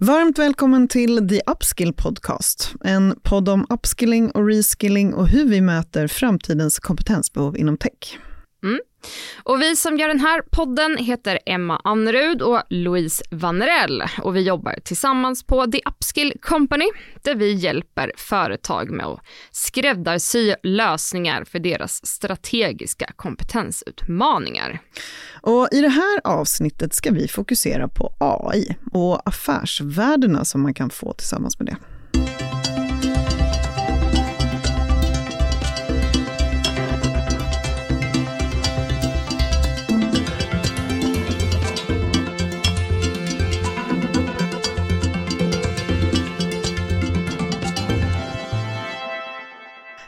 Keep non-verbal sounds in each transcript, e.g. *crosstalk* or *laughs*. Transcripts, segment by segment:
Varmt välkommen till The Upskill Podcast, en podd om upskilling och reskilling och hur vi möter framtidens kompetensbehov inom tech. Mm. Och vi som gör den här podden heter Emma Annerud och Louise Vanerell. och vi jobbar tillsammans på The Upskill Company där vi hjälper företag med att skräddarsy lösningar för deras strategiska kompetensutmaningar. Och I det här avsnittet ska vi fokusera på AI och affärsvärdena som man kan få tillsammans med det.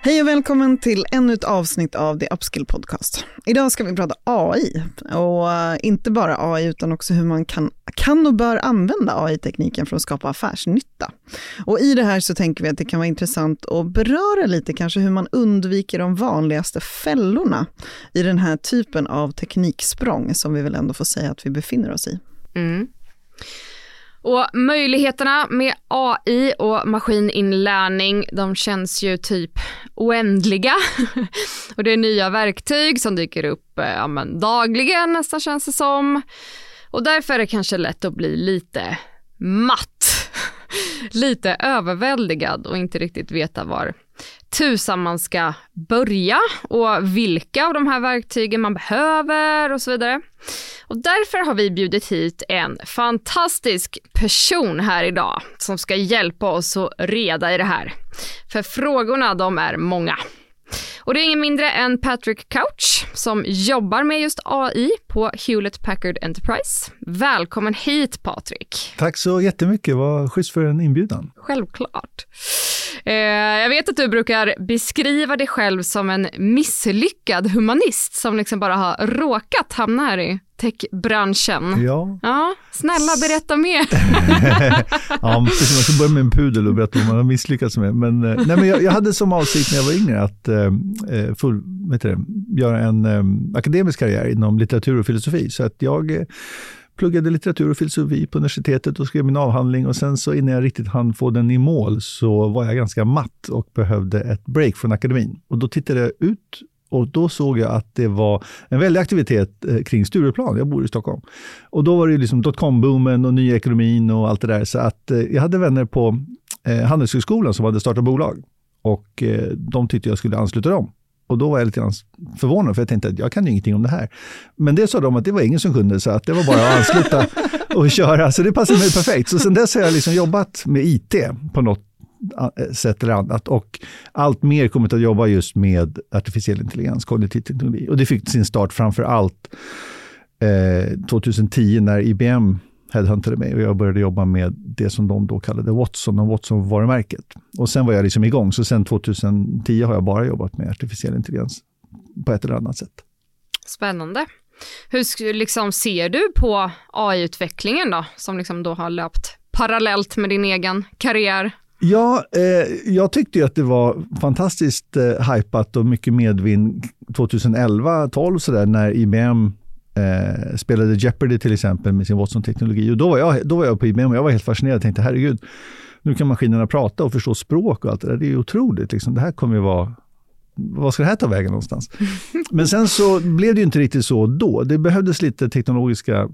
Hej och välkommen till ännu ett avsnitt av The Upskill Podcast. Idag ska vi prata AI, och eh, inte bara AI utan också hur man kan, kan och bör använda AI-tekniken för att skapa affärsnytta. Och i det här så tänker vi att det kan vara intressant att beröra lite kanske hur man undviker de vanligaste fällorna i den här typen av tekniksprång som vi väl ändå får säga att vi befinner oss i. Mm. Och möjligheterna med AI och maskininlärning, de känns ju typ oändliga. *laughs* och det är nya verktyg som dyker upp eh, ja, men dagligen nästan känns det som. Och därför är det kanske lätt att bli lite matt. *laughs* lite överväldigad och inte riktigt veta var tusan man ska börja och vilka av de här verktygen man behöver och så vidare. Och därför har vi bjudit hit en fantastisk person här idag som ska hjälpa oss att reda i det här. För frågorna de är många. Och det är ingen mindre än Patrick Couch som jobbar med just AI på Hewlett Packard Enterprise. Välkommen hit Patrik. Tack så jättemycket, vad schysst för en inbjudan. Självklart. Eh, jag vet att du brukar beskriva dig själv som en misslyckad humanist som liksom bara har råkat hamna här i techbranschen. Ja. ja. Snälla berätta mer. *laughs* ja, precis, man ska börja med en pudel och berätta vad man har misslyckats med. Men, eh, nej, men jag, jag hade som avsikt när jag var yngre att eh, eh full, vet det, göra en eh, akademisk karriär inom litteratur och filosofi. Så att jag eh, pluggade litteratur och filosofi på universitetet och skrev min avhandling och sen så innan jag riktigt hann få den i mål så var jag ganska matt och behövde ett break från akademin. Och då tittade jag ut och då såg jag att det var en väldig aktivitet eh, kring Stureplan. Jag bor i Stockholm. Och då var det liksom dotcom-boomen och nya ekonomin och allt det där. Så att eh, jag hade vänner på eh, Handelshögskolan som hade startat bolag. Och de tyckte jag skulle ansluta dem. Och då var jag lite förvånad, för jag tänkte att jag kan ju ingenting om det här. Men det sa de att det var ingen som kunde, så att det var bara att ansluta *laughs* och köra. Så det passade mig perfekt. Så sen dess har jag liksom jobbat med IT på något Eh, sätt eller annat. Och allt mer kommit att jobba just med artificiell intelligens, kognitiv teknologi. Och det fick sin start framför allt eh, 2010 när IBM headhuntade mig och jag började jobba med det som de då kallade Watson och Watson-varumärket. Och sen var jag liksom igång, så sen 2010 har jag bara jobbat med artificiell intelligens på ett eller annat sätt. Spännande. Hur liksom ser du på AI-utvecklingen då, som liksom då har löpt parallellt med din egen karriär? Ja, eh, jag tyckte ju att det var fantastiskt eh, hypat och mycket medvind 2011-12 sådär när IBM eh, spelade Jeopardy till exempel med sin Watson-teknologi. Och då var, jag, då var jag på IBM och jag var helt fascinerad och tänkte herregud, nu kan maskinerna prata och förstå språk och allt det där. Det är otroligt. Liksom. Det här kommer ju vara vad ska det här ta vägen någonstans? Men sen så blev det ju inte riktigt så då. Det behövdes lite teknologiska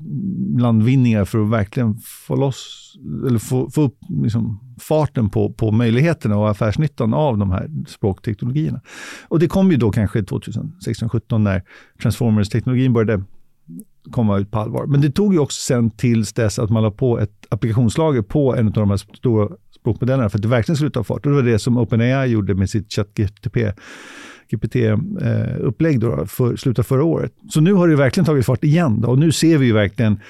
landvinningar för att verkligen få loss, eller få, få upp liksom farten på, på möjligheterna och affärsnyttan av de här språkteknologierna. Och det kom ju då kanske 2016-17 när Transformers-teknologin började komma ut på allvar. Men det tog ju också sen tills dess att man la på ett applikationslager på en av de här stora språkmodellerna för att det verkligen skulle ta fart. Och det var det som OpenAI gjorde med sitt ChatGPT GPT-upplägg eh, då, för, slutet av förra året. Så nu har det verkligen tagit fart igen då, och nu ser vi ju verkligen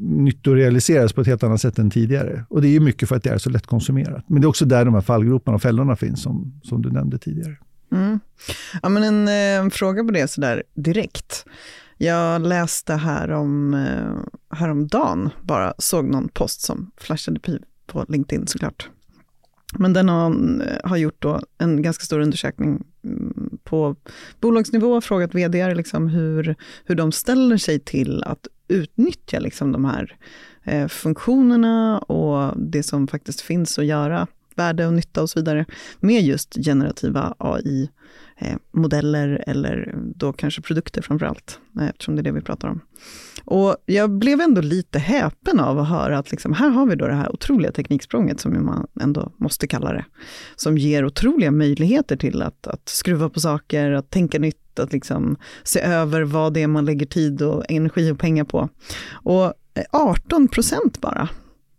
nyttorealiseras på ett helt annat sätt än tidigare. Och det är ju mycket för att det är så lättkonsumerat. Men det är också där de här fallgroparna och fällorna finns som, som du nämnde tidigare. Mm. Ja, men en, eh, en eh, fråga på det sådär direkt. Jag läste härom, eh, häromdagen, bara såg någon post som flashade på LinkedIn såklart. Men den har, eh, har gjort då en ganska stor undersökning mm, på bolagsnivå, frågat vd liksom hur, hur de ställer sig till att utnyttja liksom de här eh, funktionerna och det som faktiskt finns att göra, värde och nytta och så vidare, med just generativa AI-modeller, eh, eller då kanske produkter framför allt, eh, eftersom det är det vi pratar om. Och jag blev ändå lite häpen av att höra att liksom, här har vi då det här otroliga tekniksprånget, som man ändå måste kalla det, som ger otroliga möjligheter till att, att skruva på saker, att tänka nytt, att liksom se över vad det är man lägger tid och energi och pengar på. Och eh, 18 procent bara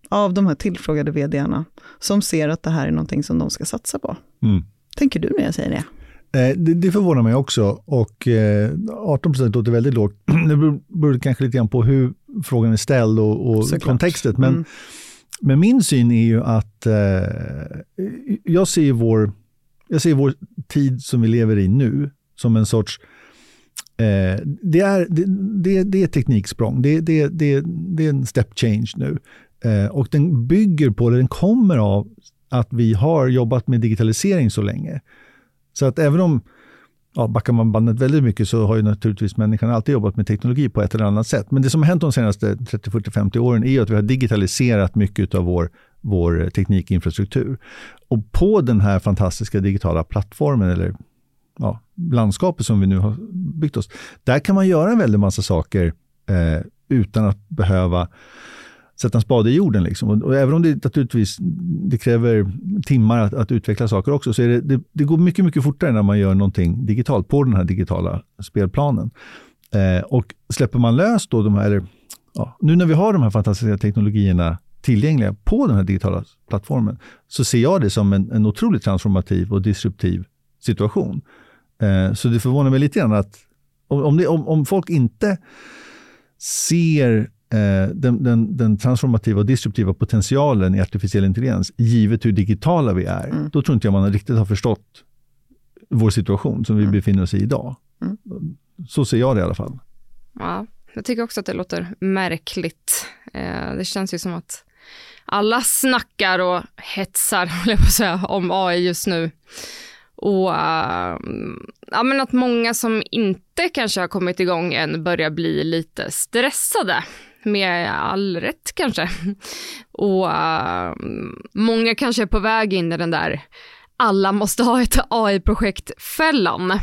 av de här tillfrågade vdarna som ser att det här är någonting som de ska satsa på. Mm. Tänker du när jag säger det? Eh, det, det förvånar mig också och 18 procent låter väldigt lågt. *clears throat* Det beror kanske lite grann på hur frågan är ställd och, och kontexten. Men, mm. men min syn är ju att eh, jag, ser vår, jag ser vår tid som vi lever i nu som en sorts eh, det, är, det, det, det är tekniksprång, det, det, det, det är en step change nu. Eh, och den bygger på, eller den kommer av, att vi har jobbat med digitalisering så länge. Så att även om, ja, backar man bandet väldigt mycket så har ju naturligtvis människan alltid jobbat med teknologi på ett eller annat sätt. Men det som har hänt de senaste 30, 40, 50 åren är att vi har digitaliserat mycket av vår, vår teknikinfrastruktur. Och på den här fantastiska digitala plattformen, eller ja, landskapet som vi nu har byggt oss, där kan man göra en väldig massa saker eh, utan att behöva sätta en spade i jorden. Liksom. Och, och, även om det naturligtvis det kräver timmar att, att utveckla saker också, så är det, det, det, går mycket, mycket fortare när man gör någonting digitalt på den här digitala spelplanen. Eh, och släpper man lös då de här, ja, nu när vi har de här fantastiska teknologierna tillgängliga på den här digitala plattformen, så ser jag det som en, en otroligt transformativ och disruptiv situation. Eh, så det förvånar mig lite grann att om, om, det, om, om folk inte ser den, den, den, transformativa och disruptiva potentialen i artificiell intelligens, givet hur digitala vi är, mm. då tror inte jag man riktigt har förstått vår situation som vi mm. befinner oss i idag. Mm. Så ser jag det i alla fall. Ja, jag tycker också att det låter märkligt. Eh, det känns ju som att alla snackar och hetsar, *laughs* jag på säga, om AI just nu. Och uh, ja, men att många som inte kanske har kommit igång än börjar bli lite stressade med all rätt kanske. Och uh, många kanske är på väg in i den där alla måste ha ett AI-projekt-fällan.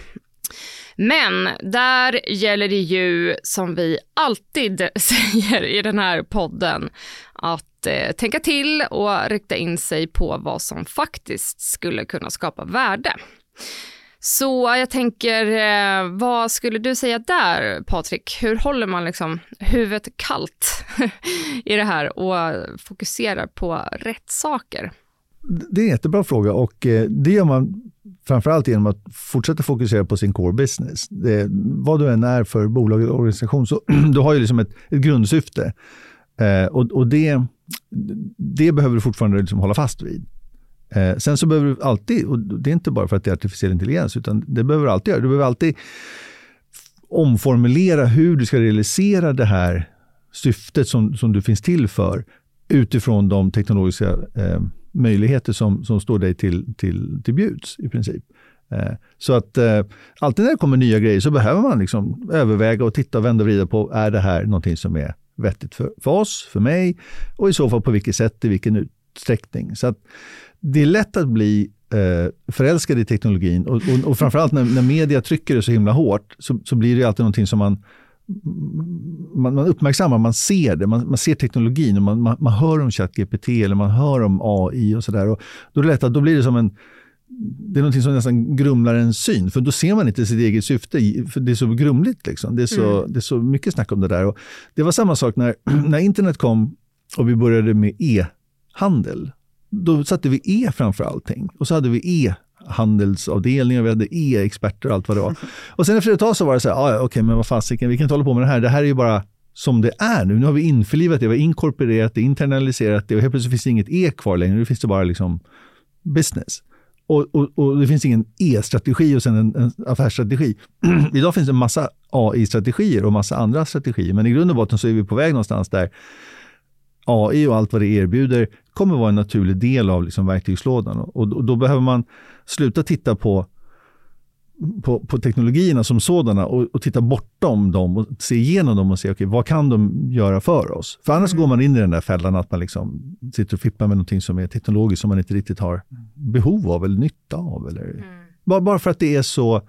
Men där gäller det ju, som vi alltid *laughs* säger i den här podden, att eh, tänka till och rikta in sig på vad som faktiskt skulle kunna skapa värde. Så jag tänker, eh, vad skulle du säga där Patrik? Hur håller man liksom huvudet kallt *laughs* i det här och fokuserar på rätt saker? Det är en jättebra fråga och eh, det gör man framförallt genom att fortsätta fokusera på sin core business. Det, vad du än är för bolag eller organisation, så *clears throat* du har ju liksom ett, ett grundsyfte. Eh, och, och det, det behöver du fortfarande liksom hålla fast vid. Eh, sen så behöver du alltid, och det är inte bara för att det är artificiell intelligens, utan det behöver du alltid göra. Du behöver alltid omformulera hur du ska realisera det här syftet som, som du finns till för utifrån de teknologiska eh, möjligheter som, som står dig till, till, till bjuds i princip. Eh, så att eh, alltid när det kommer nya grejer så behöver man liksom överväga och titta och vända och vrida på, är det här någonting som är vettigt för, för oss, för mig och i så fall på vilket sätt, i vilken utsträckning. Så att det är lätt att bli eh, förälskad i teknologin och, och, och framförallt när, när media trycker det så himla hårt så, så blir det alltid någonting som man man, man uppmärksammar, man ser det, man, man ser teknologin och man, man, man, hör om ChatGPT eller man hör om AI och sådär. Då är det lätt att då blir det som en det är någonting som nästan grumlar en syn, för då ser man inte sitt eget syfte, för det är så grumligt. Liksom. Det, är så, mm. det är så mycket snack om det där. Och det var samma sak när, *clears throat* när internet kom och vi började med e-handel då satte vi E framför allting. Och så hade vi e-handelsavdelningar, vi hade e-experter och allt vad det var. *laughs* Och sen efter ett tag så var det så här, ah, ja, okej, okay, men vad fasiken, vi kan inte hålla på med det här. Det här är ju bara som det är nu. Nu har vi införlivat det, vi har inkorporerat det, internaliserat det och helt plötsligt finns det inget E kvar längre. Nu finns det bara liksom business. Och, och, och det finns ingen E-strategi och sen en, en affärsstrategi. *clears throat* Idag finns det en massa AI-strategier och massa andra strategier, men i grund och botten så är vi på väg någonstans där AI och allt vad det erbjuder kommer vara en naturlig del av liksom verktygslådan. Och, och då behöver man sluta titta på på, på teknologierna som sådana och, och titta bortom dem och se igenom dem och se okay, vad kan de göra för oss. För annars mm. går man in i den där fällan att man liksom sitter och fippar med någonting som är teknologiskt som man inte riktigt har behov av eller nytta av. Eller, mm. bara, bara för att det är så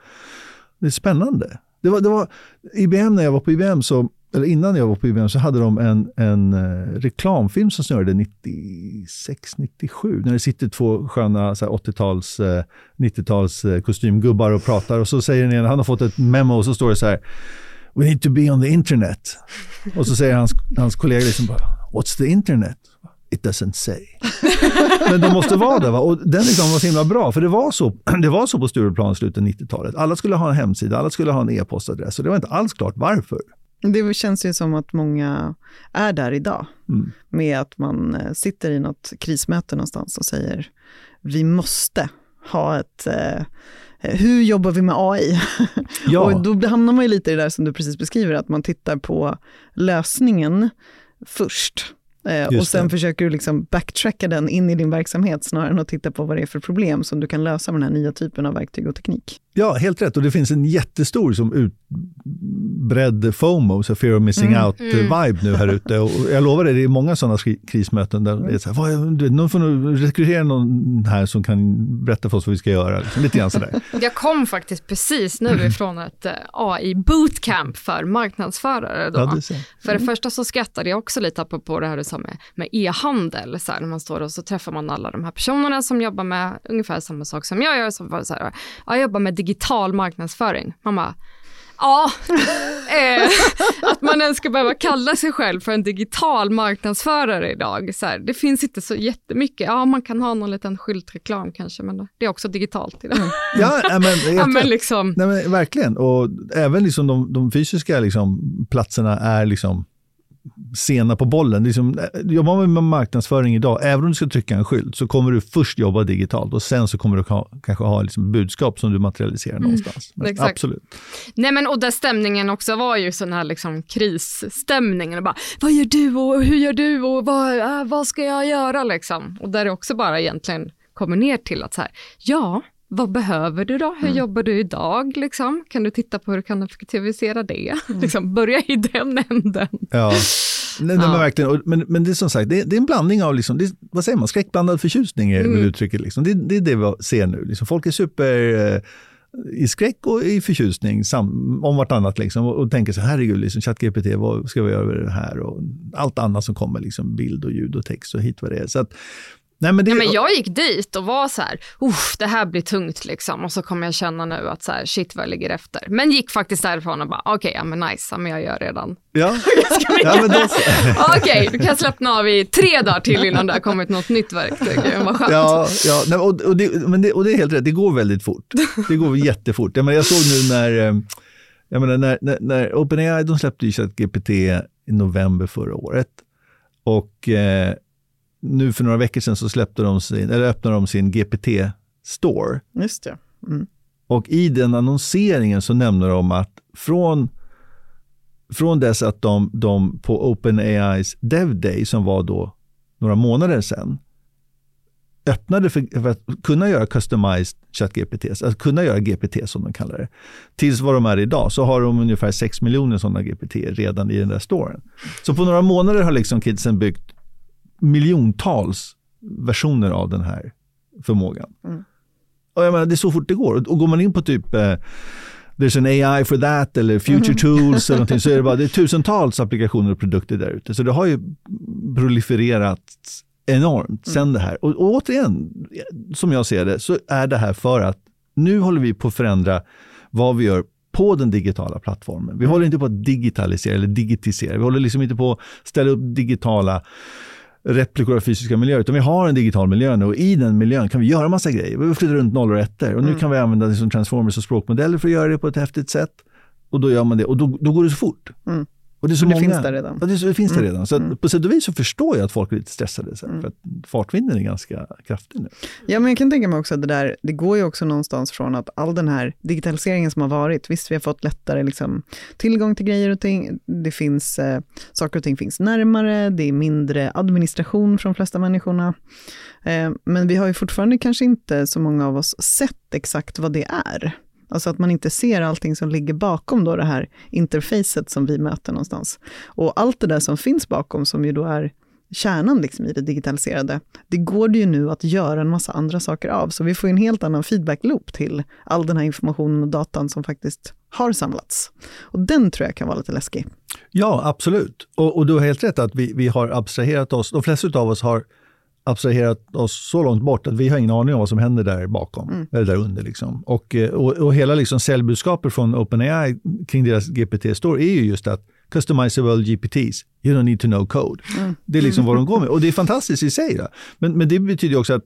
det är spännande. Det var, det var, IBM, när jag var på IBM, så, eller innan jag var på IBM, så hade de en, en eh, reklamfilm som snurrade 96, 97. När det sitter två sköna 80-tals, 90-tals eh, eh, kostymgubbar och pratar. Och så säger den ena, han har fått ett memo och så står det så här. We need to be on the internet. Och så säger hans, hans kollega liksom bara, What's the internet? It doesn't say. *laughs* Men de måste vara där. Va? Och den liksom var så himla bra, för det var så, *clears throat* det var så på Stureplan i slutet av 90-talet. Alla skulle ha en hemsida, alla skulle ha en e-postadress och det var inte alls klart varför. Det känns ju som att många är där idag. Mm. Med att man eh, sitter i något krismöte någonstans och säger vi måste ha ett eh, hur jobbar vi med AI? *laughs* Ja. och då hamnar man ju lite i det där som du precis beskriver, att man tittar på lösningen först. Eh, och sen det. försöker du liksom backtracka den in i din verksamhet snarare än att titta på vad det är för problem som du kan lösa med den här nya typen av verktyg och teknik. Ja, helt rätt. Och det finns en jättestor som utbredd FOMO, så fear of missing mm. out-vibe mm. nu här ute. Och jag lovar dig, det är många sådana krismöten där det är så här, vad, du, någon får rekrytera någon här som kan berätta för oss vad vi ska göra. Liksom, lite grann sådär. *laughs* Jag kom faktiskt precis nu mm. ifrån ett eh, AI-bootcamp för marknadsförare. Då. Ja, det för det mm. första så skrattade jag också lite på det här du sa med, med e-handel. Så här, när man står och så träffar man alla de här personerna som jobbar med ungefär samma sak som jag gör. Som så här, jag jobbar med digital marknadsföring. Man bara, ja, eh, *laughs* att man ens ska behöva kalla sig själv för en digital marknadsförare idag. Så här, det finns inte så jättemycket, ja man kan ha någon liten skyltreklam kanske, men det är också digitalt idag. Mm. Ja, men, ja, men *laughs* liksom. Nej, men, verkligen, och även liksom de, de fysiska liksom, platserna är liksom sena på bollen. Liksom, jobbar man med marknadsföring idag, även om du ska trycka en skylt, så kommer du först jobba digitalt och sen så kommer du ha, kanske ha liksom budskap som du materialiserar mm, någonstans. Men, absolut. Nej, men, och där stämningen också var ju sån här liksom krisstämning. bara, vad gör du och hur gör du och vad, äh, vad ska jag göra liksom? Och där det också bara egentligen kommer ner till att så här, ja, vad behöver du då? Hur mm. jobbar du idag? Liksom? Kan du titta på hur du kan effektivisera det? Mm. *laughs* Liksom, börja i den änden. Ja. Nej, ja. men, verkligen. Men, men det är som sagt, det är, det är en blandning av, liksom, det, vad säger man, skräckblandad förtjusning är mm. uttrycket. Liksom. Det, det, är det vi ser nu. Liksom. Folk är super eh, i skräck och i förtjusning sam, om vartannat liksom, och, och tänker så här, herregud, liksom, ChatGPT, vad ska vi göra med det här? Och allt annat som kommer, liksom, bild och ljud och text och hit vad det är. Så att, Nej, men, det... ja, men jag gick dit och var så här, det här blir tungt liksom. Och så kommer jag känna nu att så här, shit vad jag ligger efter. Men gick faktiskt därifrån och bara, okej, okay, ja men nice, men jag gör redan. Ja, *laughs* ja men då... okej, du kan slappna av i tre dagar till innan det har kommit något nytt verktyg. Vad skönt. Ja, ja nej, och, och, det, men det, och det är helt rätt, det går väldigt fort. Det går jättefort. Jag, menar, jag såg nu när, eh, jag menar, när, när, när OpenAI, de släppte ju ChatGPT i november förra året. Och eh, nu för några veckor sedan så släppte de sin, eller öppnade de sin GPT-store. Just det. Mm. Och i den annonseringen så nämner de att från, från dess att de, de på OpenAIs Dev Day, som var då några månader sedan, öppnade för, för, att kunna göra customized ChatGPT, att kunna göra GPT som de kallar det. Tills vad de är idag så har de ungefär 6 miljoner sådana GPT redan i den där storen. Så på några månader har liksom kidsen byggt miljontals versioner av den här förmågan. Mm. Och jag menar, det är så fort det går. Och går man in på typ eh, There's an AI for that eller Future mm. Tools eller någonting, så är det bara det är *laughs* tusentals applikationer och produkter där ute. Så det har ju proliferat enormt mm. sen det här. Och, och återigen, som jag ser det, så är det här för att nu håller vi på att förändra vad vi gör på den digitala plattformen. Vi håller inte på att digitalisera eller digitisera. Vi håller liksom inte på att ställa upp digitala replikor av fysiska miljöer, utan vi har en digital miljö nu och i den miljön kan vi göra massa grejer. Vi flyttar runt nollor och ettor och nu mm. kan vi använda liksom transformers och språkmodeller för att göra det på ett häftigt sätt. Och då gör man det och då, då går det så fort. Mm. Och det, är så det finns där redan. Ja, det, det finns mm. där redan. Så mm. på sätt och vis så förstår jag att folk är lite stressade. Så, mm. För att fartvinden är ganska kraftig nu. Ja, men jag kan tänka mig också att det där, det går ju också någonstans från att all den här digitaliseringen som har varit, visst vi har fått lättare liksom, tillgång till grejer och ting, det finns, eh, saker och ting finns närmare, det är mindre administration från de flesta människorna. Eh, men vi har ju fortfarande kanske inte så många av oss sett exakt vad det är. Alltså att man inte ser allting som ligger bakom då det här interfacet som vi möter någonstans. Och allt det där som finns bakom, som ju då är kärnan liksom i det digitaliserade, det går det ju nu att göra en massa andra saker av. Så vi får en helt annan feedback-loop till all den här informationen och datan som faktiskt har samlats. Och den tror jag kan vara lite läskig. Ja, absolut. Och, och du har helt rätt att vi, vi har abstraherat oss, de flesta av oss har abstraherat oss så långt bort att vi har ingen aning om vad som händer där bakom, mm. eller där under. Liksom. Och, eh, och, och hela liksom säljbudskapet från OpenAI kring deras GPT-store är ju just att customizable GPTs, you don't need to know code. Mm. Det är liksom vad de går med. Och det är fantastiskt i sig. Då. Men, men det betyder också att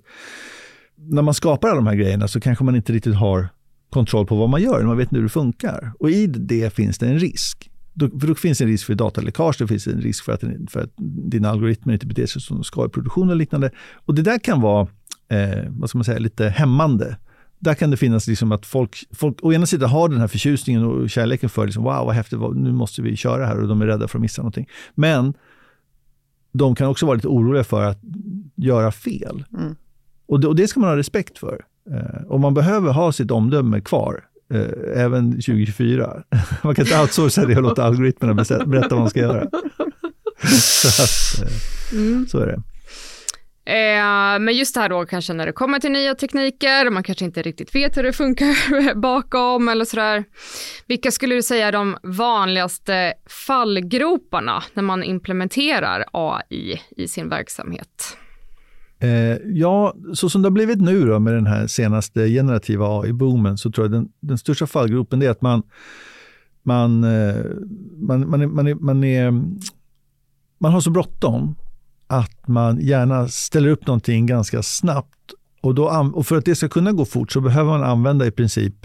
när man skapar alla de här grejerna så kanske man inte riktigt har kontroll på vad man gör, man vet inte hur det funkar. Och i det finns det en risk. Då, för då finns en risk för dataläckage, det finns en risk för att, för att dina algoritmer inte beter sig som de ska i produktion och liknande. Och det där kan vara, eh, vad ska man säga, lite hämmande. Där kan det finnas liksom att folk, folk å ena sidan har den här förtjusningen och kärleken för, liksom, wow vad häftigt, nu måste vi köra här och de är rädda för att missa någonting. Men de kan också vara lite oroliga för att göra fel. Mm. Och, det, och det ska man ha respekt för. Eh, och man behöver ha sitt omdöme kvar eh, även 2024. *laughs* Man kan inte outsourca det och låta algoritmerna berätta vad man ska göra. *laughs* så, att, eh, mm. så är det. Eh, men just det här då kanske när det kommer till nya tekniker, man kanske inte riktigt vet hur det funkar *laughs* bakom eller sådär. Vilka skulle du säga är de vanligaste fallgroparna när man implementerar AI i sin verksamhet? Eh, ja, så som det har blivit nu då med den här senaste generativa AI-boomen så tror jag den, den största fallgropen är att man, man, eh, man, man, är, man, är, man, är, man har så bråttom att man gärna ställer upp någonting ganska snabbt. Och, då, och för att det ska kunna gå fort så behöver man använda i princip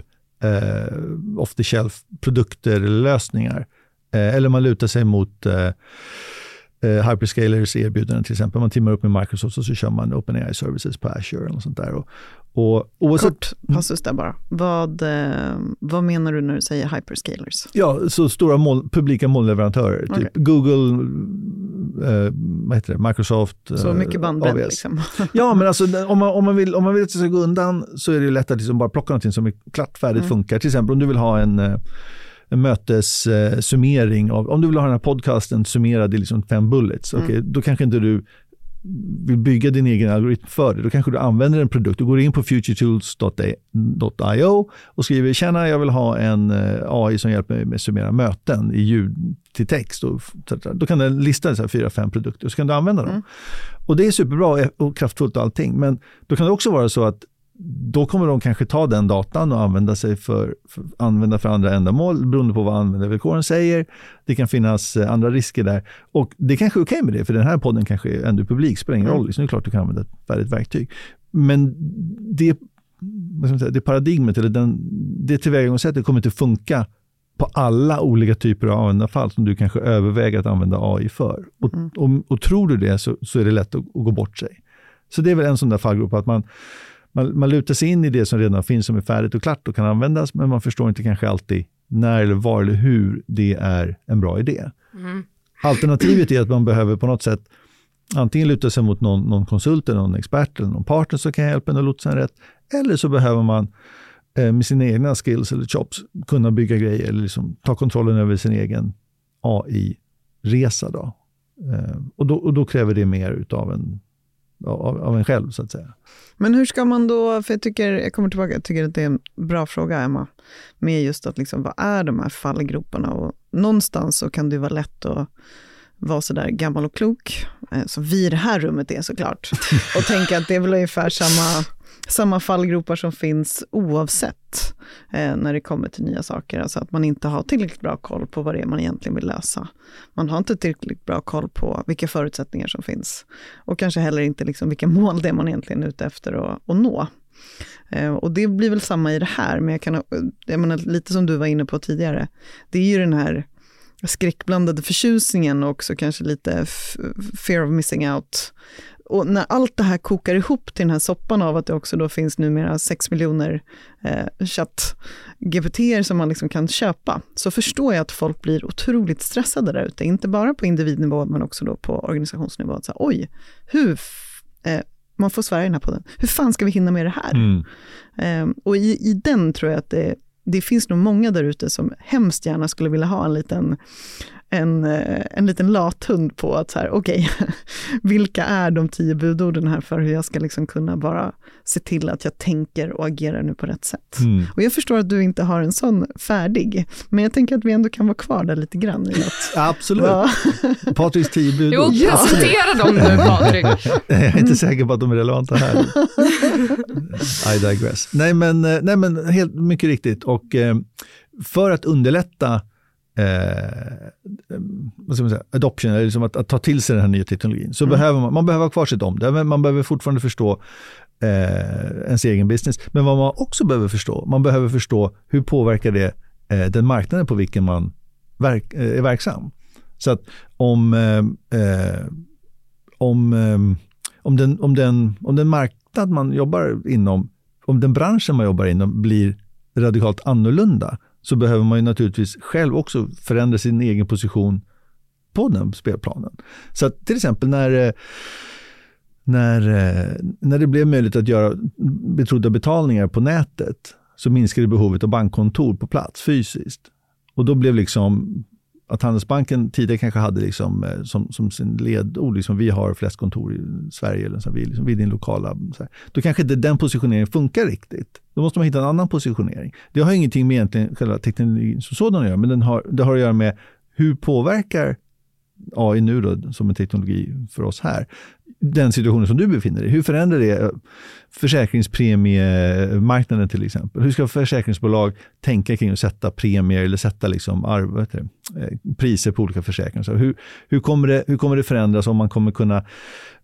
eh, off the shelf produkter eller lösningar. Eh, eller man lutar sig mot eh, eh, eh, hyperscalers erbjudanden till exempel. Man timmar upp med Microsoft och så kör man OpenAI services på Azure eller sånt där. Och, och oavsett, Kort passus där bara. Vad, eh, vad menar du när du säger hyperscalers? Ja, så stora mål, publika molnleverantörer. Okay. Typ Google, eh, vad heter det, Microsoft, Så mycket bandbredd liksom. ja, *laughs* men alltså om man, om, man vill, om man vill att det ska gå undan så är det lätt att liksom bara plocka någonting som är klart färdigt mm. funkar. Till exempel om du vill ha en eh, en mötessummering av, om du vill ha den här podcasten summerad i liksom fem bullets, mm. okay, då kanske inte du vill bygga din egen algoritm för det, då kanske du använder en produkt. Du går in på futuretools.io och skriver “Tjena, jag vill ha en eh, AI som hjälper mig med att summera möten i ljud till text”. Och, då kan den lista så fyra, fem produkter och så kan du använda dem. Mm. Och Det är superbra och kraftfullt och allting, men då kan det också vara så att då kommer de kanske ta den datan och använda, sig för, för, använda för andra ändamål beroende på vad användarvillkoren säger. Det kan finnas eh, andra risker där. Och det kanske är okej okay med det, för den här podden kanske är ändå publik, spelar ingen mm. roll. Liksom, det är klart du kan använda ett färdigt verktyg. Men det, säga, det paradigmet, eller den, det tillvägagångssättet kommer inte funka på alla olika typer av användarfall som du kanske överväger att använda AI för. Och, mm. och, och tror du det så, så är det lätt att, att, gå bort sig. Så det är väl en sån där fallgrop, att man man, man lutar sig in i det som redan finns, som är färdigt och klart och kan användas, men man förstår inte kanske alltid när eller var eller hur det är en bra idé. Mm. Alternativet är att man behöver på något sätt antingen luta sig mot någon, någon konsult, eller någon expert eller någon partner som kan hjälpa en att lotsa en rätt. Eller så behöver man eh, med sina egna skills eller chops kunna bygga grejer eller liksom ta kontrollen över sin egen AI-resa. Då. Eh, och, då, och då kräver det mer av en av, av en själv så att säga. Men hur ska man då, för jag tycker, jag kommer tillbaka, jag tycker att det är en bra fråga Emma, med just att liksom, vad är de här fallgroparna? Och någonstans så kan det vara lätt att vara sådär gammal och klok, eh, som vi i det här rummet är såklart, *laughs* och tänka att det är väl ungefär samma samma fallgropar som finns oavsett eh, när det kommer till nya saker. Alltså att man inte har tillräckligt bra koll på vad det är man egentligen vill lösa. Man har inte tillräckligt bra koll på vilka förutsättningar som finns. Och kanske heller inte liksom vilka mål det är man egentligen är ute efter att, nå. Eh, och det blir väl samma i det här, men jag kan, jag menar, lite som du var inne på tidigare, det är ju den här skräckblandade förtjusningen och också kanske lite fear of missing out och när allt det här kokar ihop till den här soppan av att det också då finns numera 6 miljoner eh, chatt-GPT som man liksom kan köpa, så förstår jag att folk blir otroligt stressade där ute. Inte bara på individnivå, men också då på organisationsnivå. Att så oj, hur, eh, man får svära i den här podden, hur fan ska vi hinna med det här? Mm. Eh, och i, i den tror jag att det det finns nog många där ute som hemskt gärna skulle vilja ha en liten en, eh, en liten lathund på att så här, okej, okay, *laughs* vilka är de tio budorden här för hur jag ska liksom kunna bara se till att jag tänker och agerar nu på rätt sätt. Mm. Och jag förstår att du inte har en sån färdig, men jag tänker att vi ändå kan vara kvar där lite grann. I något. *laughs* Absolut. *laughs* Patriks tio budord. Jo, presentera dem nu Patrik. jag är inte säker på att de är relevanta här. I digress. Nej men, eh, nej, men helt mycket riktigt. Och eh, för att underlätta eh, vad ska man säga, adoption, eller liksom att, att, ta till sig den här nya teknologin, så mm. behöver man, man behöver ha kvar sitt om det. Man behöver fortfarande förstå eh, ens egen business. Men vad man också behöver förstå, man behöver förstå hur påverkar det eh, den marknaden på vilken man verk, eh, är verksam. Så att om, eh, eh, om, eh, om, den, om, den, om den marknad man jobbar inom, om den branschen man jobbar inom blir radikalt annorlunda, så behöver man ju naturligtvis själv också förändra sin egen position på den spelplanen. Så att till exempel när, eh, när, eh, när det blev möjligt att göra betrodda betalningar på nätet så minskade behovet av bankkontor på plats fysiskt. Och då blev liksom att Handelsbanken tidigare kanske hade liksom, eh, som, som sin ledord, liksom, vi har flest kontor i Sverige, eller så, vi, liksom, vi är din lokala. Så här. Då kanske inte den positioneringen funkar riktigt. Då måste man hitta en annan positionering. Det har ingenting med egentligen själva teknologin som sådan att göra, men den har, det har att göra med hur påverkar AI nu då, som en teknologi för oss här, den situationen som du befinner dig i. Hur förändrar det eh, försäkringspremiemarknaden till exempel? Hur ska försäkringsbolag tänka kring att sätta premier eller sätta liksom arv, eh, priser på olika försäkringar? Så hur, hur, kommer det, hur kommer det förändras om man kommer kunna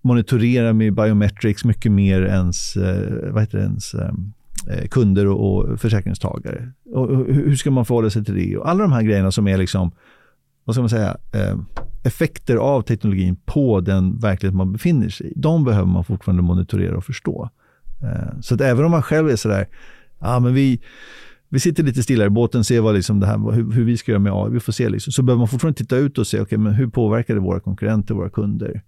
monitorera med biometrics mycket mer ens, eh, vad heter det, ens kunder och försäkringstagare? Och hur ska man förhålla sig till det? Och alla de här grejerna som är liksom vad ska man säga, eh, effekter av teknologin på den verklighet man befinner sig i. De behöver man fortfarande monitorera och förstå. Eh, så att även om man själv är sådär, ja men vi, vi sitter lite stilla i båten, ser vad liksom det här, hur, hur vi ska göra med AI, vi får se. Liksom. Så behöver man fortfarande titta ut och se, okay, men hur påverkar det våra konkurrenter, våra kunder?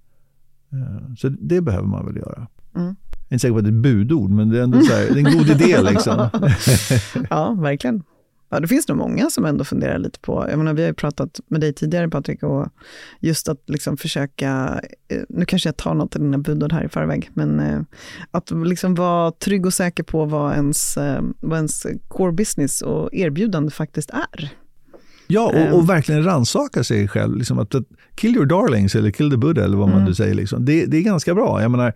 Eh, så det behöver man väl göra. Mm. Jag är inte säker på att det är ett budord, men det är ändå så här, det är en god idé. Liksom. *laughs* ja, verkligen. Ja, det finns nog många som ändå funderar lite på, jag menar, vi har ju pratat med dig tidigare Patrik, och just att liksom försöka, eh, nu kanske jag tar något av dina budord här i förväg, men eh, att liksom vara trygg och säker på vad ens, eh, vad ens core business och erbjudande faktiskt är. Ja, och, och verkligen rannsaka sig själv. Liksom att, att, kill your darlings eller kill the Buddha eller vad man mm. nu säger. Liksom. Det, det, är ganska bra. Jag menar,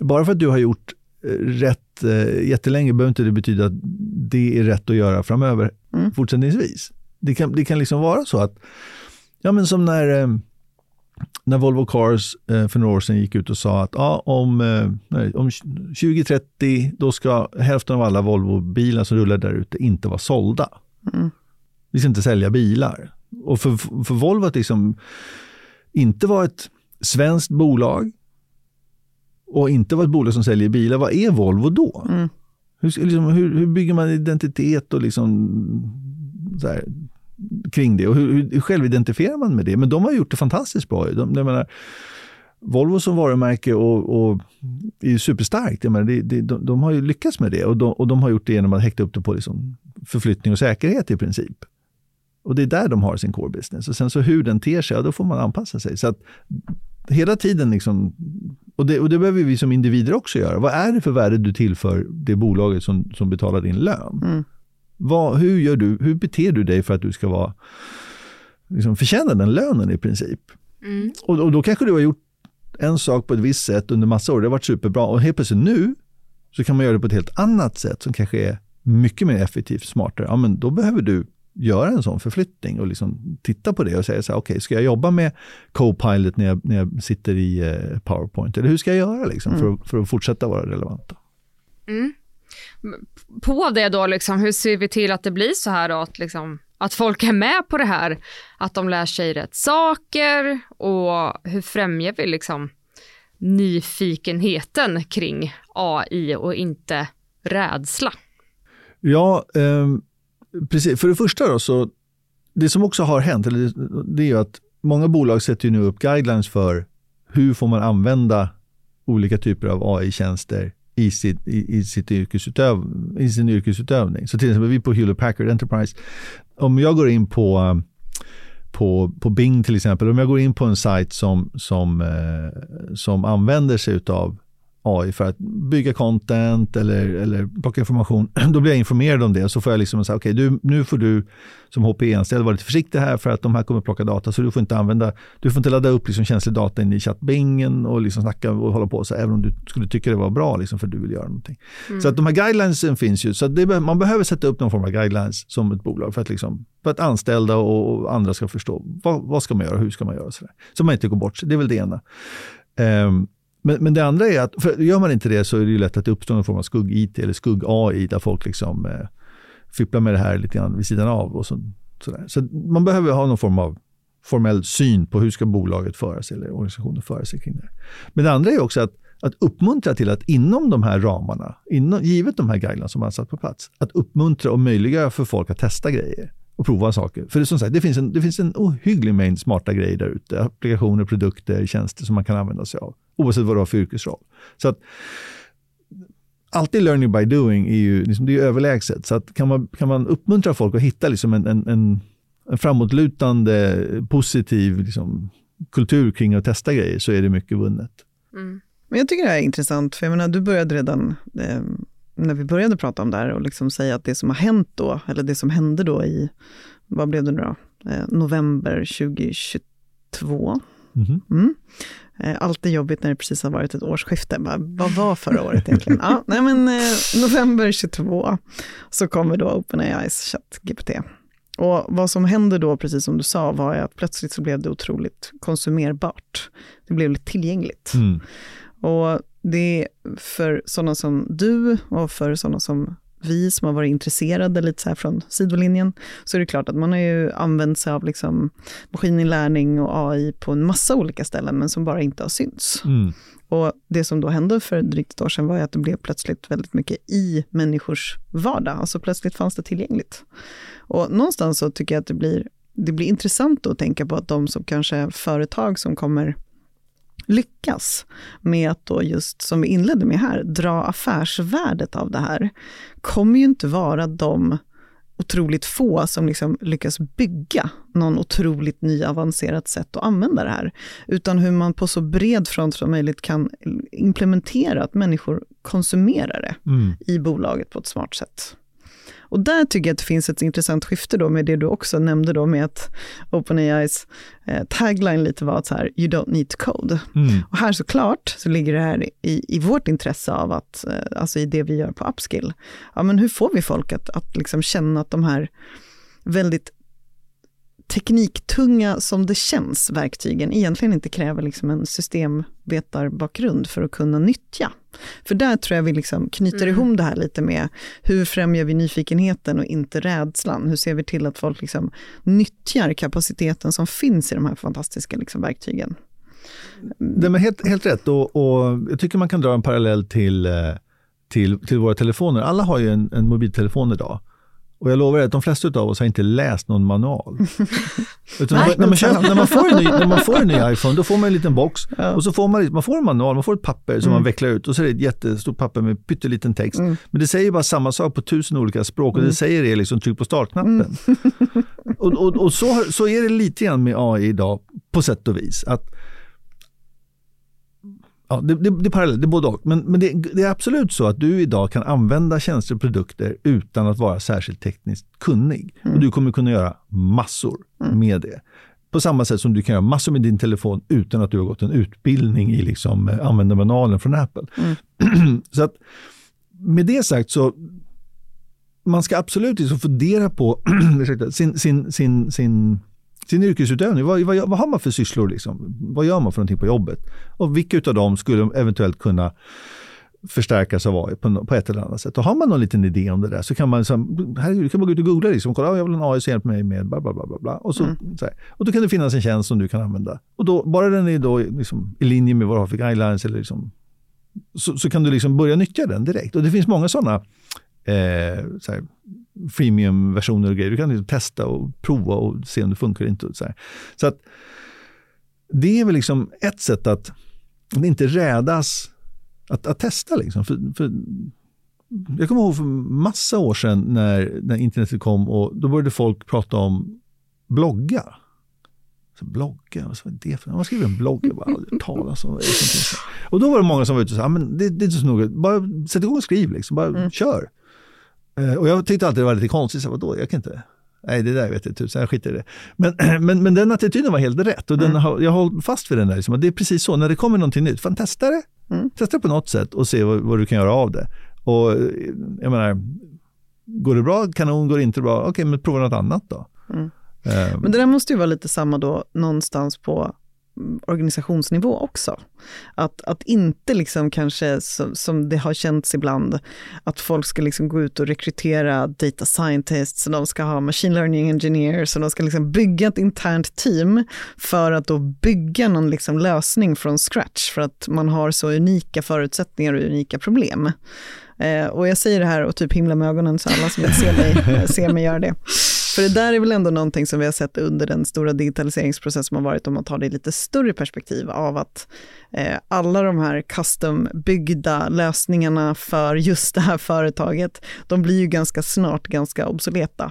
bara för att du har gjort rätt eh, jättelänge behöver inte det betyda att det är rätt att göra framöver mm. fortsättningsvis. Det kan, det kan liksom vara så att, ja men som när, eh, när Volvo Cars eh, för några år sedan gick ut och sa att ja, om, eh, om 2030 då ska hälften av alla Volvo-bilar som rullar där ute inte vara sålda. Mm. Vi ska inte sälja bilar. Och för, för Volvo att liksom inte vara ett svenskt bolag och inte vara ett bolag som säljer bilar, vad är Volvo då? Mm. Hur, liksom, hur, hur, bygger man identitet och liksom här, kring det? Och hur, hur självidentifierar man med det? Men de har gjort det fantastiskt bra. De, jag menar, Volvo som varumärke och, och är superstarkt. Jag menar, de, de, de, har ju lyckats med det och de, och de har gjort det genom att häkta upp det på liksom förflyttning och säkerhet i princip. Och det är där de har sin core business. Och sen så hur den ter sig, ja, då får man anpassa sig. Så att hela tiden liksom och det, och det behöver vi som individer också göra. Vad är det för värde du tillför det bolaget som, som betalar din lön? Mm. Vad, hur, gör du, hur beter du dig för att du ska vara, liksom förtjäna den lönen i princip? Mm. Och, och då kanske du har gjort en sak på ett visst sätt under massa år, det har varit superbra och helt plötsligt nu så kan man göra det på ett helt annat sätt som kanske är mycket mer effektivt, smartare. Ja, men då behöver du göra en sån förflyttning och liksom titta på det och säga så här, okej, okay, ska jag jobba med Copilot när jag, när jag sitter i eh, PowerPoint? Eller hur ska jag göra liksom, mm. för, att, för att fortsätta vara relevanta? Mm. På det då, liksom, hur ser vi till att det blir så här då, att, liksom, att folk är med på det här? Att de lär sig rätt saker och hur främjar vi liksom nyfikenheten kring AI och inte rädsla? Ja, um Precis, för det första då, så det som också har hänt, eller det är ju att många bolag sätter ju nu upp guidelines för hur får man använda olika typer av AI-tjänster i, sitt, i, i, sitt yrkesutöv, i sin yrkesutövning. Så till exempel vi på Hewlett Packard Enterprise, om jag går in på, på, på Bing till exempel, om jag går in på en sajt som, som, eh, som använder sig av AI för att bygga content eller, eller plocka information, *clears throat* då blir jag informerad om det. Så får jag liksom säga, okej, okay, nu får du som HPE-anställd vara lite försiktig här för att de här kommer plocka data, så du får inte använda, du får inte ladda upp liksom känslig data in i chattbingen och liksom snacka och hålla på så, även om du skulle tycka det var bra liksom, för du vill göra någonting. Mm. Så att de här guidelinesen finns ju, så det, man behöver sätta upp någon form av guidelines som ett bolag för att, liksom, för att anställda och, andra ska förstå vad, vad ska man göra, hur ska man göra, så, där. så man inte går bort sig. Det är väl det ena. Um, men, men det andra är att, för gör man inte det så är det lätt att det uppstår någon form av skugg-IT eller skugg-AI där folk liksom eh, fipplar med det här lite grann vid sidan av. Och så, sådär. så man behöver ha någon form av formell syn på hur ska bolaget föra sig eller organisationen föra sig kring det. Men det andra är också att, att uppmuntra till att inom de här ramarna, inom, givet de här guiderna som man har satt på plats, att uppmuntra och möjliggöra för folk att testa grejer och prova saker. För det, som sagt, det, finns en, det finns en ohygglig mängd smarta grejer där ute. Applikationer, produkter, tjänster som man kan använda sig av. Oavsett vad du har för yrkesroll. Så att, alltid learning by doing är ju, liksom, det är överlägset. Så att kan, man, kan man uppmuntra folk att hitta liksom en, en, en, en framåtlutande, positiv liksom, kultur kring att testa grejer så är det mycket vunnet. Mm. Men jag tycker det här är intressant, för jag menar, du började redan eh, när vi började prata om det här och liksom säga att det som har hänt då, eller det som hände då i, vad blev det nu då, eh, november 2022. Mm. Mm. Eh, alltid jobbigt när det precis har varit ett årsskifte. Bara, vad var förra året egentligen? ja, nej men eh, november 22 så kommer då OpenAIs ChatGPT. Och vad som hände då, precis som du sa, var att plötsligt så blev det otroligt konsumerbart. Det blev lite tillgängligt. Mm. Och det är för sådana som du och för sådana som vi som har varit intresserade lite så här från sidolinjen, så är det klart att man har ju använt sig av liksom maskininlärning och AI på en massa olika ställen, men som bara inte har synts. Mm. Och det som då hände för drygt ett år sedan var att det blev plötsligt väldigt mycket i människors vardag. Alltså plötsligt fanns det tillgängligt. Och någonstans så tycker jag att det blir, det blir intressant att tänka på att de som kanske företag som kommer lyckas med att då just, som vi inledde med här, dra affärsvärdet av det här, kommer ju inte vara de otroligt få som liksom lyckas bygga någon otroligt ny avancerat sätt att använda det här, utan hur man på så bred front som möjligt kan implementera att människor konsumerar det mm. i bolaget på ett smart sätt. Och där tycker jag att det finns ett intressant skifte då med det du också nämnde då med att OpenAIs eh, tagline lite var att så här, you don't need to code. Mm. Och här såklart så ligger det här i, i vårt intresse av att, eh, alltså i det vi gör på Upskill, ja men hur får vi folk att, att liksom känna att de här väldigt tekniktunga som det känns verktygen egentligen inte kräver liksom en systemvetarbakgrund för att kunna nyttja. För där tror jag vi liksom knyter mm. ihop det här lite med hur främjar vi nyfikenheten och inte rädslan? Hur ser vi till att folk liksom nyttjar kapaciteten som finns i de här fantastiska liksom verktygen? Det är helt, helt rätt och, och, jag tycker man kan dra en parallell till, eh, till, till våra telefoner. Alla har ju en, en mobiltelefon idag. Och jag lovar att de flesta av oss har inte läst någon manual. *laughs* Utan Nej, när, man köper, när, man får en ny, när man får en ny iPhone, då får man en liten box ja. och så får man, man får en manual, man får ett papper som mm. man vecklar ut och så är det ett jättestort papper med pytteliten text. Mm. Men det säger bara samma sak på tusen olika språk och mm. det säger är liksom tryck på startknappen. Mm. *laughs* och, och, och så, så är det lite grann med AI idag på sätt och vis. Att Ja, det, det, det är parallellt, det är både och. Men, men det, det, är absolut så att du idag kan använda tjänster och produkter utan att vara särskilt tekniskt kunnig. Mm. Och du kommer kunna göra massor mm. med det. På samma sätt som du kan göra massor med din telefon utan att du har gått en utbildning i liksom, eh, användarmanualen från Apple. Mm. *clears throat* så att med det sagt så man ska absolut liksom fundera på *clears throat* sin, sin, sin, sin sin yrkesutövning. Vad, vad, vad, har man för sysslor? Liksom? Vad gör man för någonting på jobbet? Och vilka av dem skulle eventuellt kunna förstärkas av AI på, på ett eller annat sätt. Och har man någon liten idé om det där så kan man, så här, kan man gå ut och googla liksom, kolla, jag vill ha en AI som hjälper mig med bla bla bla. bla. Och, så, mm. så och då kan det finnas en tjänst som du kan använda. Och då, bara den är då liksom, i linje med vad du har för guidelines eller liksom, så, så, kan du liksom börja nyttja den direkt. Och det finns många sådana eh, så freemium-versioner och grejer. Du kan liksom testa och prova och se om det funkar inte. Så, här. så att det är väl liksom ett sätt att inte rädas att, att testa. Liksom. För, för, jag kommer ihåg för massa år sedan när, när internet kom och då började folk prata om blogga. Så blogga, vad är det för Man skriver en blogg, jag bara talas om Och då var det många som var ute och sa, men det, det är inte så noga, bara sätt igång och skriv, liksom. bara mm. kör. Eh, och jag tyckte alltid det var lite konstigt, så jag kan inte, nej det där vet jag tusan, jag skiter i det. Men, *clears throat* men, men den attityden var helt rätt och den, mm. jag håller fast vid den där, liksom. det är precis så, när det kommer någonting nytt, fan testa det. Mm. Testa det på något sätt och se vad, vad, du kan göra av det. Och jag menar, går det bra, kanon, går det inte bra, okej men prova något annat då. Mm. Um, men det där måste ju vara lite samma då någonstans på organisationsnivå också. Att, att inte liksom kanske, som, som det har känts ibland, att folk ska liksom gå ut och rekrytera data scientists, och de ska ha machine learning engineers, och de ska liksom bygga ett internt team för att då bygga någon liksom lösning från scratch, för att man har så unika förutsättningar och unika problem. Eh, och jag säger det här och typ himla med ögonen så alla som vill se mig, *laughs* ser mig göra det. För det där är väl ändå någonting som vi har sett under den stora digitaliseringsprocess som har varit, om man tar det i lite större perspektiv, av att eh, alla de här custom-byggda lösningarna för just det här företaget, de blir ju ganska snart ganska obsoleta.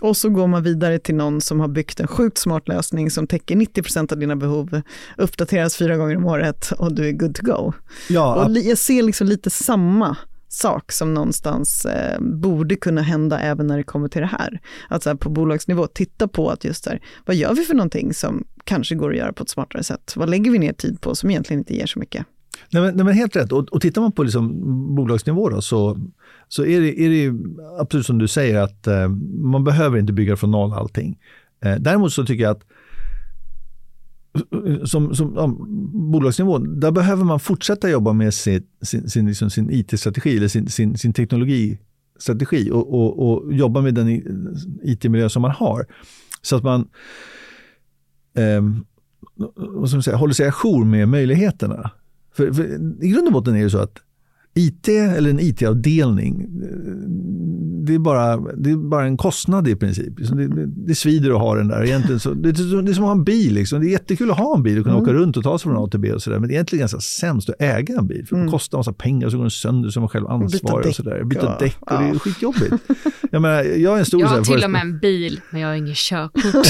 Och så går man vidare till någon som har byggt en sjukt smart lösning som täcker 90% av dina behov, uppdateras fyra gånger om året och du är good to go. Ja, och jag ser liksom lite samma sak som någonstans eh, borde kunna hända även när det kommer till det här. Att så här, på bolagsnivå titta på att just där, vad gör vi för någonting som kanske går att göra på ett smartare sätt? Vad lägger vi ner tid på som egentligen inte ger så mycket? Nej men, nej men helt rätt. Och, och tittar man på liksom bolagsnivå då, så, så är, det, är det absolut som du säger att eh, man behöver inte bygga från noll allting. Eh, däremot så tycker jag att som, som ja, bolagsnivå, där behöver man fortsätta jobba med sin, sin, sin, liksom sin IT-strategi eller sin, sin, sin teknologistrategi och, och, och jobba med den IT-miljö som man har. Så att man eh, vad ska man säga, håller sig ajour med möjligheterna. För, för, I grund och botten är det så att IT eller en IT-avdelning, det är, bara, det är bara en kostnad i princip. Det, det, det svider att ha den där. Egentligen så, det, är som att ha en bil. Liksom. Det är jättekul att ha en bil och kunna mm. åka runt och ta sig från A till B. Och så där. Men det är egentligen ganska sämst att äga en bil. För det mm. kostar en massa pengar och så går den sönder så är man själv ansvarig. Och så där. Byta däck och det är skitjobbigt. Jag, menar, jag är en stor... Jag har till och med en bil, men jag har ingen körkort.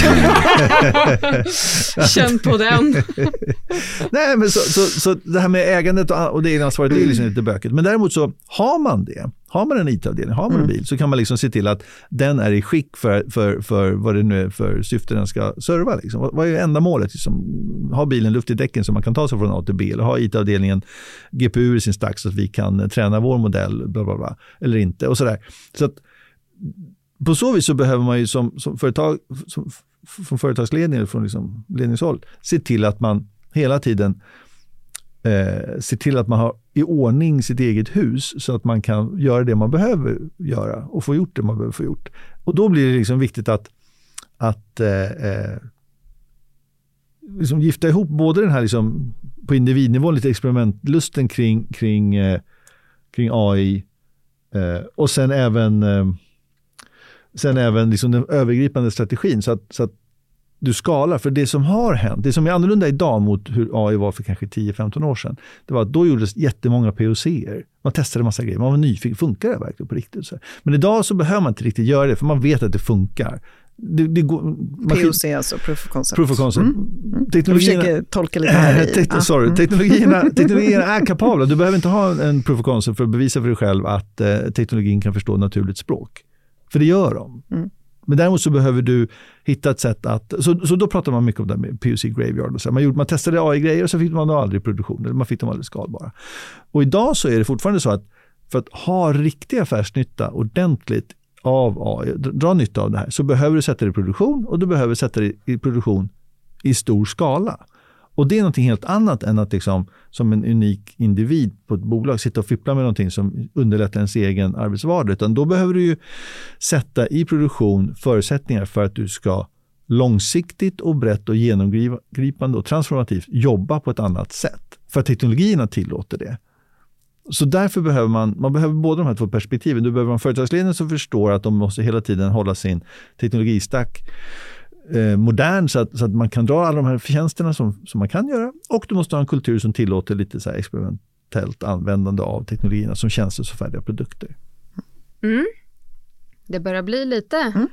*laughs* Känn på den. *laughs* Nej, men så, så, så, det här med ägandet och, och det egna ansvaret, det är liksom lite bökigt. Men däremot så har man det, har man en IT-avdelning, har man en mm. bil, så kan man liksom se till att den är i skick för, för, för vad det nu är för syfte den ska serva. Liksom. Vad är ändamålet? Liksom, har bilen luft i däcken så man kan ta sig från A till B? Eller har IT-avdelningen GPU i sin stack så att vi kan träna vår modell? Bla, bla, bla, eller inte? Och sådär. Så att, på så vis så behöver man ju som, som företag, som, från företagsledningen, från liksom ledningshåll, se till att man hela tiden eh, se till att man har i ordning sitt eget hus så att man kan göra det man behöver göra och få gjort det man behöver få gjort. Och då blir det liksom viktigt att, att eh, eh liksom gifta ihop både den här liksom på individnivån, lite experimentlusten kring, kring, eh, kring AI eh, och sen även, eh, sen även liksom den övergripande strategin så att, så att du skalar. För det som har hänt, det som är annorlunda idag mot hur AI var för kanske 10-15 år sedan, det var att då gjordes jättemånga POCer. Man testade massa grejer, man var nyfiken, funkar det verkligen på riktigt? Så Men idag så behöver man inte riktigt göra det, för man vet att det funkar. Det, det går, POC alltså, proof of concept. Proof of concept. Mm. Mm. Teknologierna, Jag försöker tolka lite här *laughs* i. Te sorry, mm. teknologierna, *laughs* teknologierna är kapabla. Du behöver inte ha en proof of concept för att bevisa för dig själv att eh, teknologin kan förstå naturligt språk. För det gör de. Mm. Men däremot så behöver du hitta ett sätt att, så, så då pratar man mycket om det med PUC Graveyard. Och så. Man, gjorde, man testade AI-grejer och så fick man dem aldrig i produktion, eller man fick dem aldrig skalbara. Och idag så är det fortfarande så att för att ha riktig affärsnytta ordentligt av AI, dra nytta av det här, så behöver du sätta det i produktion och du behöver sätta det i produktion i stor skala. Och det är något helt annat än att liksom, som en unik individ på ett bolag sitta och fippla med någonting som underlättar ens egen arbetsvardag. Utan då behöver du ju sätta i produktion förutsättningar för att du ska långsiktigt och brett och genomgripande och transformativt jobba på ett annat sätt. För att teknologierna tillåter det. Så därför behöver man, man behöver båda de här två perspektiven. Du behöver en företagsledning som förstår att de måste hela tiden hålla sin teknologistack eh, modern så att, så att man kan dra alla de här förtjänsterna som, som man kan göra. Och du måste ha en kultur som tillåter lite så experiment, experimentellt användande av teknologierna som tjänster och färdiga produkter. Mm. Det börjar bli lite mm.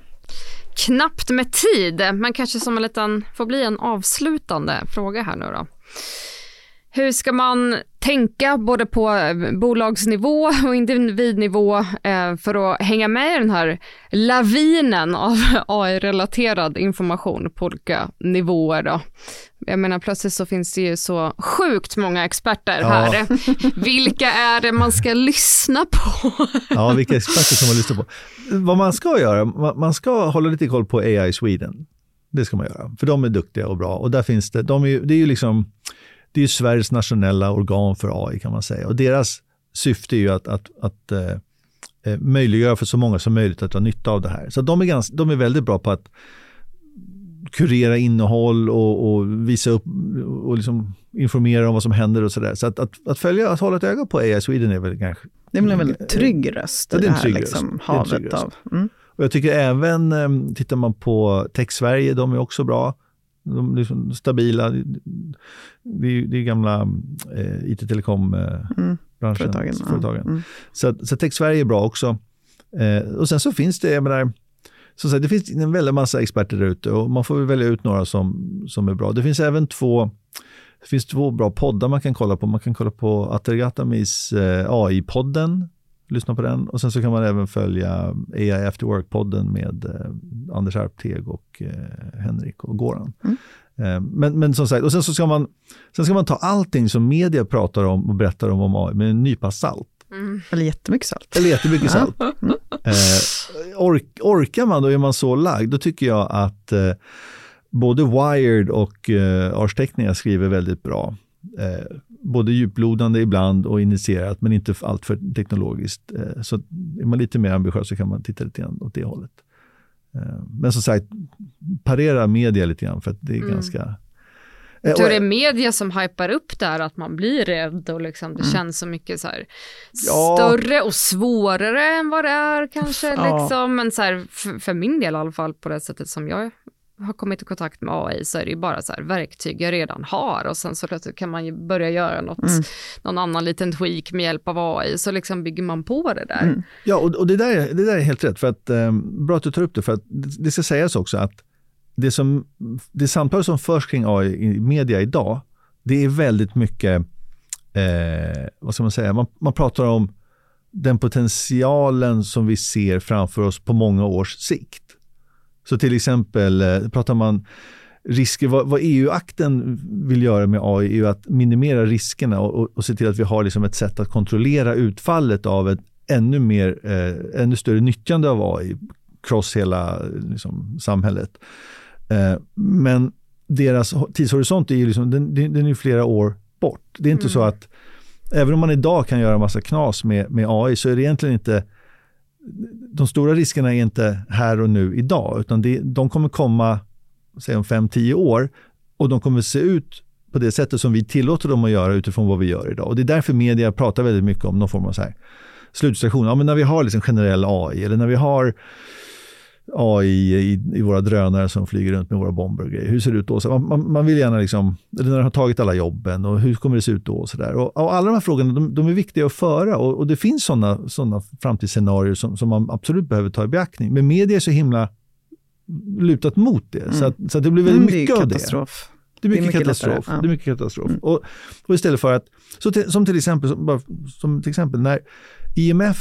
knappt med tid, men kanske som en liten, får bli en avslutande fråga här nu då. Hur ska man tänka både på eh, bolagsnivå och individnivå eh, för att hänga med i den här lavinen av *laughs* AI-relaterad information på olika nivåer då? Jag menar plötsligt så finns det ju så sjukt många experter ja. här. *laughs* Vilka är det man ska lyssna på? *laughs* Ja, vilka experter som man lyssnar på. Vad man ska göra, man ska hålla lite koll på AI Sweden. Det ska man göra, för de är duktiga och bra. Och där finns det, de är, det är ju liksom det är Sveriges nationella organ för AI kan man säga. Och deras syfte är ju att, att, att eh, eh, möjliggöra för så många som möjligt att dra nytta av det här. Så de är, ganska, de är väldigt bra på att kurera innehåll och, och visa upp och liksom informera om vad som händer och sådär. Så att, att, att, följa, att hålla ett öga på AI Sweden är väl kanske... Det är väl en väldigt trygg röst i det, det här liksom, havet av... Mm. Och jag tycker även, eh, tittar man på Tech Sverige, de är också bra. De är liksom stabila. Det är, det är gamla eh, IT-telekom-branschen. Mm, företagen. företagen. Ja. Mm. Så, så Tech Sverige är bra också. Eh, och sen så finns det, jag menar, så sagt, det finns en väldig massa experter där ute och man får välja ut några som, som är bra. Det finns även två det finns två bra poddar man kan kolla på. Man kan kolla på Atergatamis eh, AI-podden lyssna på den. Och sen så kan man även följa AI After Work-podden med eh, Anders Arpteg och eh, Henrik och Goran. Mm. Eh, men, men som sagt, och sen så ska man, sen ska man ta allting som media pratar om och berättar om, om AI med en nypa salt. Mm. Eller jättemycket salt. Eller jättemycket salt. Mm. Eh, ork, orkar man, då är man så lagd, då tycker jag att eh, både Wired och eh, Ars Technica skriver väldigt bra. Eh, både djuplodande ibland och initierat, men inte alltför teknologiskt. Eh, så är man lite mer ambitiös så kan man titta lite grann åt det hållet. Eh, men som sagt, parera media lite grann för att det är mm. ganska jag tror det är media som hypar upp där att man blir rädd och liksom det mm. känns så mycket så här ja. större och svårare än vad det är kanske. Ja. Liksom. Men så här, för, för, min del i alla fall på det sättet som jag har kommit i kontakt med AI så är det ju bara så här verktyg jag redan har och sen så kan man ju börja göra något, mm. någon annan liten tweak med hjälp av AI så liksom bygger man på det där. Mm. Ja och, och, det, där, det där är helt rätt för att eh, bra att du tar upp det för att det, det ska sägas också att det, som, det samtal som förs kring AI i media idag det är väldigt mycket, eh, vad ska man säga, man, man pratar om den potentialen som vi ser framför oss på många års sikt. Så till exempel eh, pratar man risker, vad, vad EU-akten vill göra med AI är ju att minimera riskerna och, och, och, se till att vi har liksom ett sätt att kontrollera utfallet av ett ännu, mer, eh, ännu större nyttjande av AI cross hela liksom, samhället. Eh, men deras tidshorisont är ju liksom, den, den är flera år bort. Det är inte mm. så att även om man idag kan göra massa knas med, med AI så är det egentligen inte de stora riskerna är inte här och nu idag, utan det, de kommer komma säg om 5-10 år och de kommer se ut på det sättet som vi tillåter dem att göra utifrån vad vi gör idag. Och Det är därför media pratar väldigt mycket om någon form av så här slutstation. Ja, men när vi har liksom generell AI eller när vi har AI i, i, våra drönare som flyger runt med våra bomber och grejer. Hur ser det ut då? Så man, man, man vill gärna liksom, när de har tagit alla jobben och hur kommer det se ut då? Och, så där. Och, och alla de här frågorna de, de är viktiga att föra och, och det finns sådana såna framtidsscenarier som, som man absolut behöver ta i beaktning. Men media är så himla lutat mot det, mm. så, att, så att det blir väldigt mm, mycket av det. Det är mycket, det är mycket katastrof. Ja. Det är mycket katastrof. Mm. Och, och, istället för att, så till, som till exempel, som, som till exempel när IMF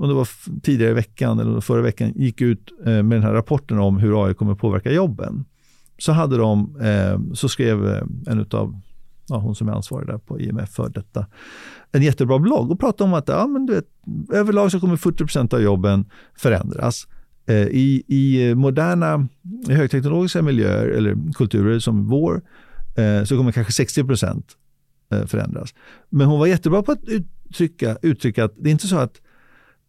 om det var tidigare i veckan eller förra veckan, gick ut eh, med den här rapporten om hur AI kommer påverka jobben. Så hade de, eh, så skrev eh, en av ja, hon som är ansvarig där på IMF för detta, en jättebra blogg och pratade om att ja, men du vet, överlag så kommer 40% av jobben förändras. I, I moderna högteknologiska miljöer eller kulturer som vår så kommer kanske 60% förändras. Men hon var jättebra på att uttrycka, uttrycka att det är inte så att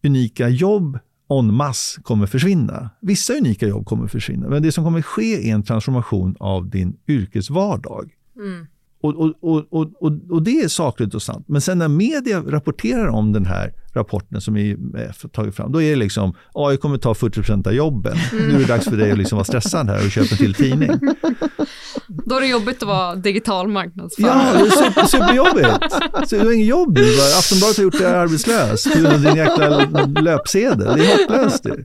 unika jobb en masse kommer försvinna. Vissa unika jobb kommer försvinna, men det som kommer ske är en transformation av din yrkesvardag. Mm. Och, och, och, och, och, det är sakligt och sant. Men sen när media rapporterar om den här rapporten som IMF tagit fram, då är det liksom AI kommer ta 40 av jobben. Mm. Nu är det dags för dig att liksom vara stressad här och köpa en till tidning. *laughs* Då är det jobbigt att vara digital marknadsförare. Ja, det är super, superjobbigt. Så du har inget jobb nu. bara. Aftonbladet har gjort dig arbetslös. Du har din jäkla löpsedel. Det är hopplöst ju.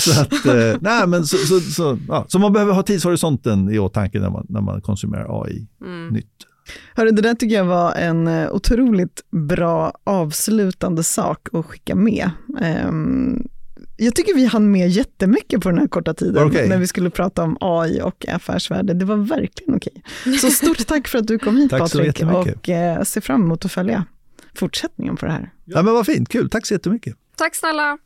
Så, att, eh, nej, men så, så, så, ja. så man behöver ha tidshorisonten i åtanke när man, när man konsumerar AI Mm. nytt. Hörru, det där tycker jag var en eh, otroligt bra avslutande sak att skicka med. Ehm, jag tycker vi hann med jättemycket på den här korta tiden Okej. när vi skulle prata om AI och affärsvärde. Det var verkligen okej. Så stort tack för att du kom hit Tack så Patrik jättemycket. och eh, ser fram emot att följa fortsättningen på det här. Ja, men vad fint, kul. Tack så jättemycket. Tack snälla.